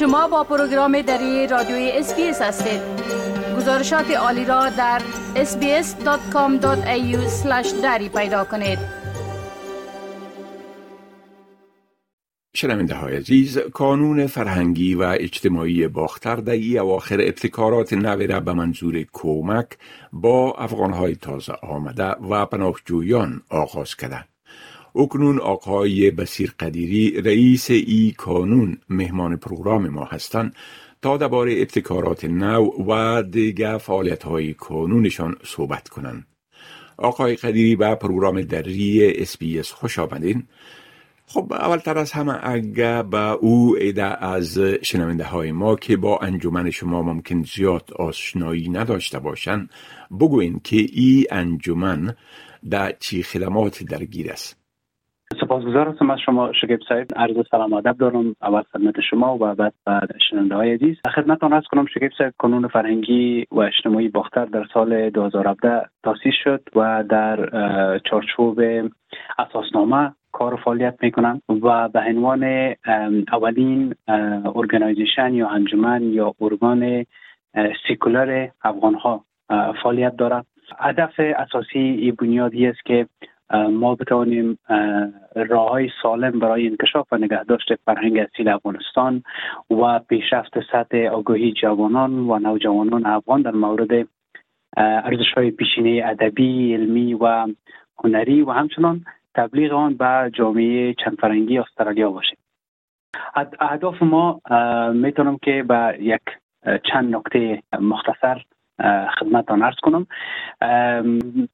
شما با پروگرام دری رادیوی SBS هستید گزارشات عالی را در sbs.com.au دری پیدا کنید شنونده های عزیز کانون فرهنگی و اجتماعی باختر در ای اواخر ابتکارات نوی را به منظور کمک با افغانهای تازه آمده و پناهجویان آغاز کرده. اکنون آقای بصیر قدیری رئیس ای کانون مهمان پروگرام ما هستند تا درباره ابتکارات نو و دیگه فعالیت های کانونشان صحبت کنند. آقای قدیری به پروگرام دری SBS خوش آمدین. خب اولتر از همه اگه به او عده از شنونده های ما که با انجمن شما ممکن زیاد آشنایی نداشته باشند بگوین که ای انجمن در چی خدمات درگیر است سپاسگزار هستم از شما شکیب صاحب عرض سلام ادب دارم. اول خدمت شما و بعد بعد شنونده های عزیز خدمتتان عرض کنم شکیب صاحب کانون فرهنگی و اجتماعی باختر در سال 2017 تاسیس شد و در چارچوب اساسنامه کار فعالیت می‌کنن و به عنوان اولین organisation یا انجمن یا ارگان سیکولر افغان ها فعالیت دارد هدف اساسی این بنیادی است که ما بتوانیم راه های سالم برای انکشاف و نگهداشت فرهنگ اصیل افغانستان و پیشرفت سطح آگاهی جوانان و نوجوانان افغان در مورد ارزش های پیشینه ادبی، علمی و هنری و همچنان تبلیغ آن به جامعه چند فرنگی استرالیا باشه اهداف ما می‌تونم که به یک چند نکته مختصر خدمتتان ارز کنم.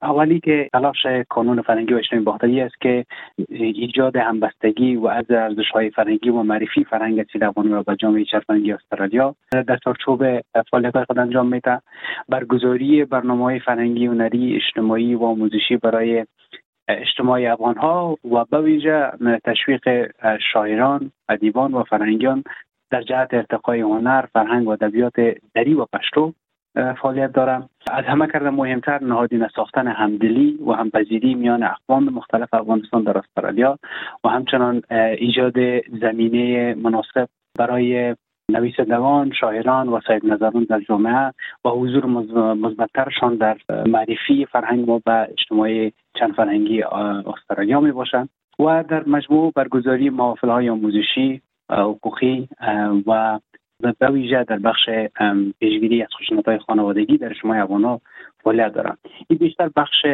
اولی که تلاش کانون فرنگی و اجتماعی باختری است که ایجاد همبستگی و از ارزش های فرنگی و معرفی فرهنگ اصیل افغانی را به جامعه فرهنگی استرالیا در چارچوب فعالیت خود انجام میده. برگزاری برنامه های فرهنگی هنری اجتماعی و آموزشی برای اجتماع افغان ها و به ویژه تشویق شاعران، ادیبان و فرهنگیان در جهت ارتقای هنر، فرهنگ و ادبیات دری و پشتو فعالیت دارم. از همه کرده مهمتر نهادین ساختن همدلی و همپذیری میان اقوام مختلف افغانستان در استرالیا و همچنان ایجاد زمینه مناسب برای نویسندگان، شاعران و صاحب نظران در جامعه و حضور مثبتترشان در معرفی فرهنگ و به اجتماع چند فرهنگی استرالیا می باشند. و در مجموع برگزاری محافل های آموزشی حقوقی و به ویژه در بخش پیشگیری از خشونت های خانوادگی در شما افغان فعالیت دارند. این بیشتر بخش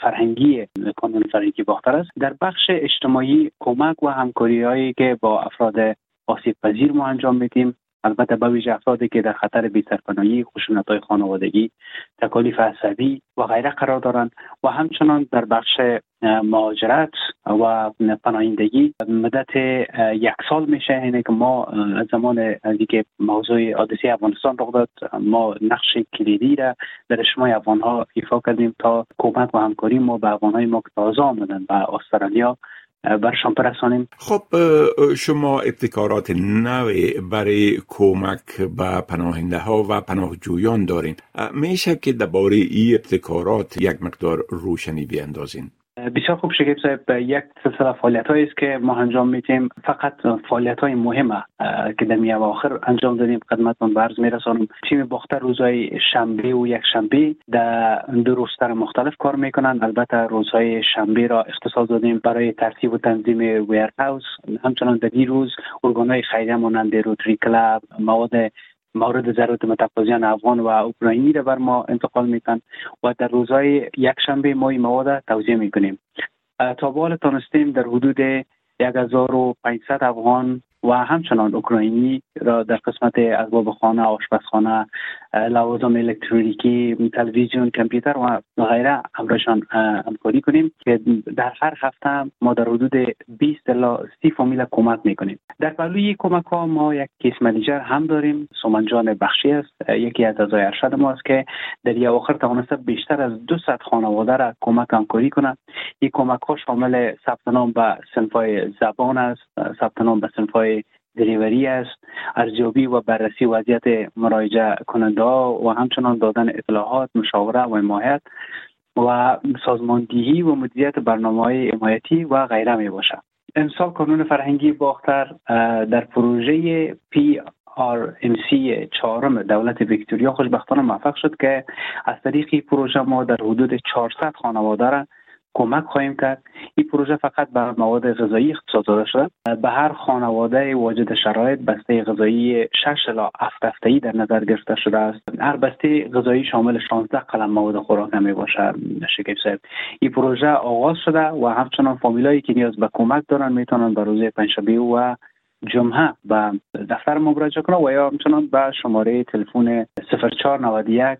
فرهنگی کانون فرهنگی باختر است. در بخش اجتماعی کمک و همکاری هایی که با افراد آسیب پذیر ما انجام میدیم. البته به ویژه افرادی که در خطر بی‌سرپناهی خشونت های خانوادگی تکالیف عصبی و غیره قرار دارند و همچنان در بخش مهاجرت و پناهندگی مدت یک سال میشه اینه که ما از زمان دیگه موضوع حادثه افغانستان رخ داد. ما نقش کلیدی را در شما افغان ها ایفا کردیم تا کمک و همکاری ما به افغان های ما که تازه آمدن به استرالیا برشان برسانیم خب شما ابتکارات نوی برای کمک به پناهنده ها و پناهجویان دارین. میشه که درباره این ابتکارات یک مقدار روشنی بیاندازین؟ بسیار خوب شکیب صاحب یک سلسله فعالیت هایی است که ما انجام میتیم فقط فعالیت های مهمه که در آخر انجام دادیم خدمتتون برز میرسانم. تیم باختر روزهای شنبه و یک شنبه در دو روستر مختلف کار می‌کنن البته روزهای شنبه را اختصاص دادیم برای ترتیب و تنظیم ویر هاوس همچنان در این روز ارگانهای خیریه مانند روتری کلاب مواد مورد ضرورت متقاضیان افغان و اوکراینی را بر ما انتقال میتن و در روزهای یک شنبه ما این مواد توضیح می‌کنیم. تا به حال تانستیم در حدود 1500 افغان و همچنان اوکراینی را در قسمت اسباب خانه آشپزخانه لوازم الکترونیکی تلویزیون کامپیوتر و غیره همراهشان همکاری کنیم که در هر هفته ما در حدود 20 الی 30 فامیل کمک می‌کنیم. در پلوی کمک ها ما یک کیس منیجر هم داریم. سومنجان بخشی است. یکی از اعضای ارشد ما است که در یک آخر توانسته بیشتر از 200 خانواده را کمک همکاری کنند این کمک ها شامل ثبت نام به صنفای زبان است. ثبت نام به صنفای دریوری است ارزیابی و بررسی وضعیت مراجعه کننده و همچنان دادن اطلاعات مشاوره و حمایت و سازماندهی و مدیریت برنامه های حمایتی و غیره می باشد. امسال کانون فرهنگی باختر در پروژه پی آر ام سی چهارم دولت ویکتوریا خوشبختانه موفق شد که از طریق پروژه ما در حدود 400 خانواده را کمک خواهیم کرد. این پروژه فقط به مواد غذایی اختصاص داده شده. به هر خانواده واجد شرایط بسته غذایی 6 الی 7 هفته‌ای در نظر گرفته شده است. هر بسته غذایی شامل 16 قلم مواد خوراک می باشد. شکیب صاحب این پروژه آغاز شده و همچنان فامیلایی که نیاز به کمک دارن می‌تونن به روز پنجشنبه و جمعه به دفتر ما مراجعه کنه و یا همچنان به شماره تلفن 0491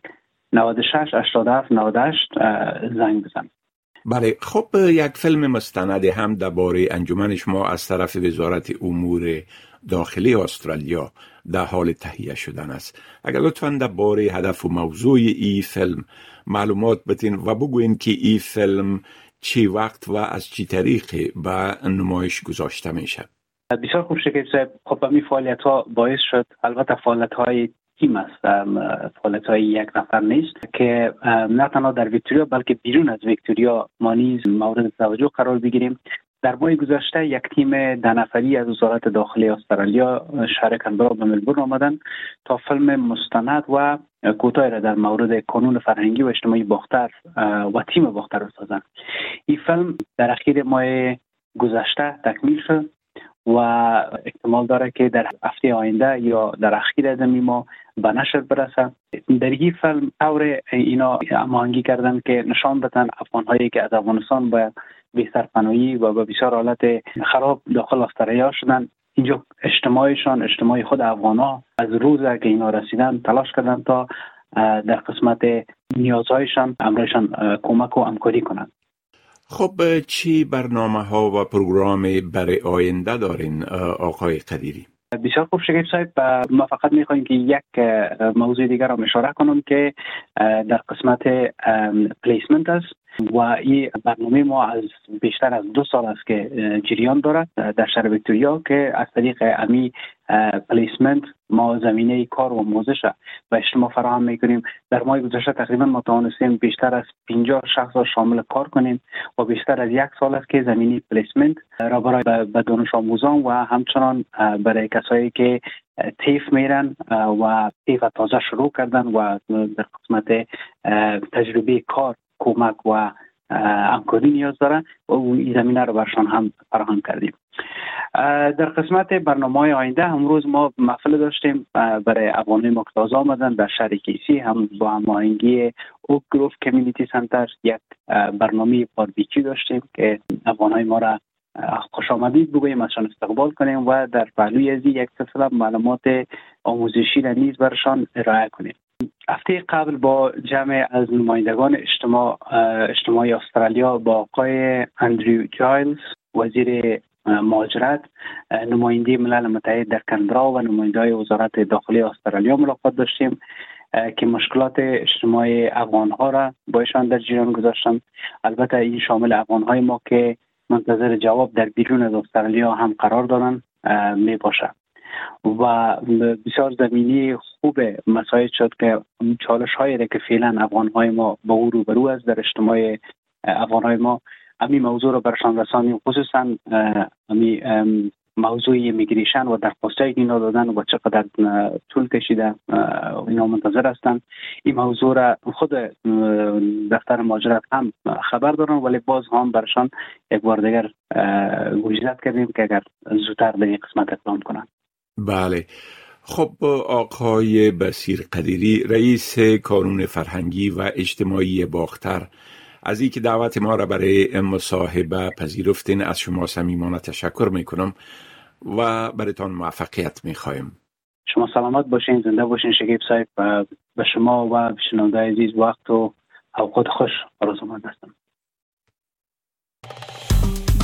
96 87 98 زنگ بزن بله خب یک فیلم مستند هم درباره انجمن شما از طرف وزارت امور داخلی استرالیا در حال تهیه شدن است. اگر لطفا درباره هدف و موضوع این فیلم معلومات بتین و بگوین که این فیلم چی وقت و از چی طریق به نمایش گذاشته میشه. بسیار خوب شکر خب این فعالیت ها باعث شد البته فعالیت های تیم است فعالیت های یک نفر نیست که نه تنها در ویکتوریا بلکه بیرون از ویکتوریا ما نیز مورد توجه قرار بگیریم. در ماه گذشته یک تیم ده نفری از وزارت داخلی استرالیا شهر کنبرا به ملبورن آمدن تا فیلم مستند و کوتاه را در مورد کانون فرهنگی و اجتماعی باختر و تیم باختر سازند این فیلم در اخیر ماه گذشته تکمیل شد. و احتمال داره که در هفته آینده یا در اخیر از ما به نشر برسه. در این فیلم طور اینا هماهنگی کردن که نشان بدن افغان هایی که از افغانستان به پناهی و به بسیار حالت خراب داخل استرالیا شدن. اینجا اجتماعشان اجتماع خود افغان ها از روز که اینا رسیدن تلاش کردن تا در قسمت نیازهایشان امرایشان کمک و همکاری کنند. خب چی برنامه ها و پروگرام برای آینده دارین آقای قدیری؟ بسیار خوب شکیب صاحب ما فقط می‌خوایم که یک موضوع دیگر را اشاره کنم که در قسمت پلیسمنت است و این برنامه ما از بیشتر از دو سال است که جریان دارد در شهر ویکتوریا که از طریق امی پلیسمنت ما زمینه کار و موزش و اجتماع فراهم می‌کنیم. در ماه گذشته تقریبا ما توانستیم بیشتر از 50 شخص را شامل کار کنیم و بیشتر از یک سال است که زمینی پلیسمنت را برای به دانش آموزان و همچنان برای کسایی که تیف میرن و تیف تازه شروع کردن و در قسمت تجربه کار کمک و همکاری نیاز دارن و این زمینه رو برشان هم فراهم کردیم. در قسمت برنامه آینده امروز ما محفل داشتیم برای که تازه آمدن در شهر کیسی هم با هماهنگی اوک گروف کمیونیتی سنتر یک برنامه باربیکیو داشتیم که افغان ما را خوش آمدید بگوییم ازشان استقبال کنیم و در پهلوی از یک سلسله معلومات آموزشی را نیز برشان ارائه کنیم. هفته قبل با جمع از نمایندگان اجتماع اجتماعی استرالیا با آقای اندریو جایلز وزیر مهاجرت نماینده ملل متحد در کندرا و نماینده وزارت داخلی استرالیا ملاقات داشتیم که مشکلات اجتماعی افغان ها را با ایشان در جریان گذاشتم البته این شامل افغان های ما که منتظر جواب در بیرون از استرالیا هم قرار دارن می باشه. و بسیار زمینی خوب مسائل شد که چالش هایی که فعلا افغان های ما با او روبرو است در اجتماع افغان های ما همین موضوع رو برشان رسانیم. خصوصا همین موضوع میگریشن و درخواست های اینا دادن و چقدر طول کشیده اینا منتظر هستن. این موضوع را خود دفتر ماجرت هم خبر دارن ولی باز هم برشان یک بار دیگر گوشزد کردیم که اگر زودتر در این قسمت اقدام کنن. بله. خب آقای بسیر قدیری رئیس کانون فرهنگی و اجتماعی باختر از اینکه دعوت ما را برای مصاحبه پذیرفتین از شما صمیمانه تشکر می‌کنم و برایتان موفقیت می‌خوایم. شما سلامت باشین زنده باشین شکیب صاحب و به شما و شنونده عزیز وقت و اوقات خوش. آرزومند هستم.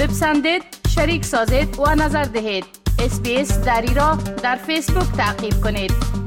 بپسندید شریک سازید و نظر دهید. اسپیس دری را در فیسبوک تعقیب کنید.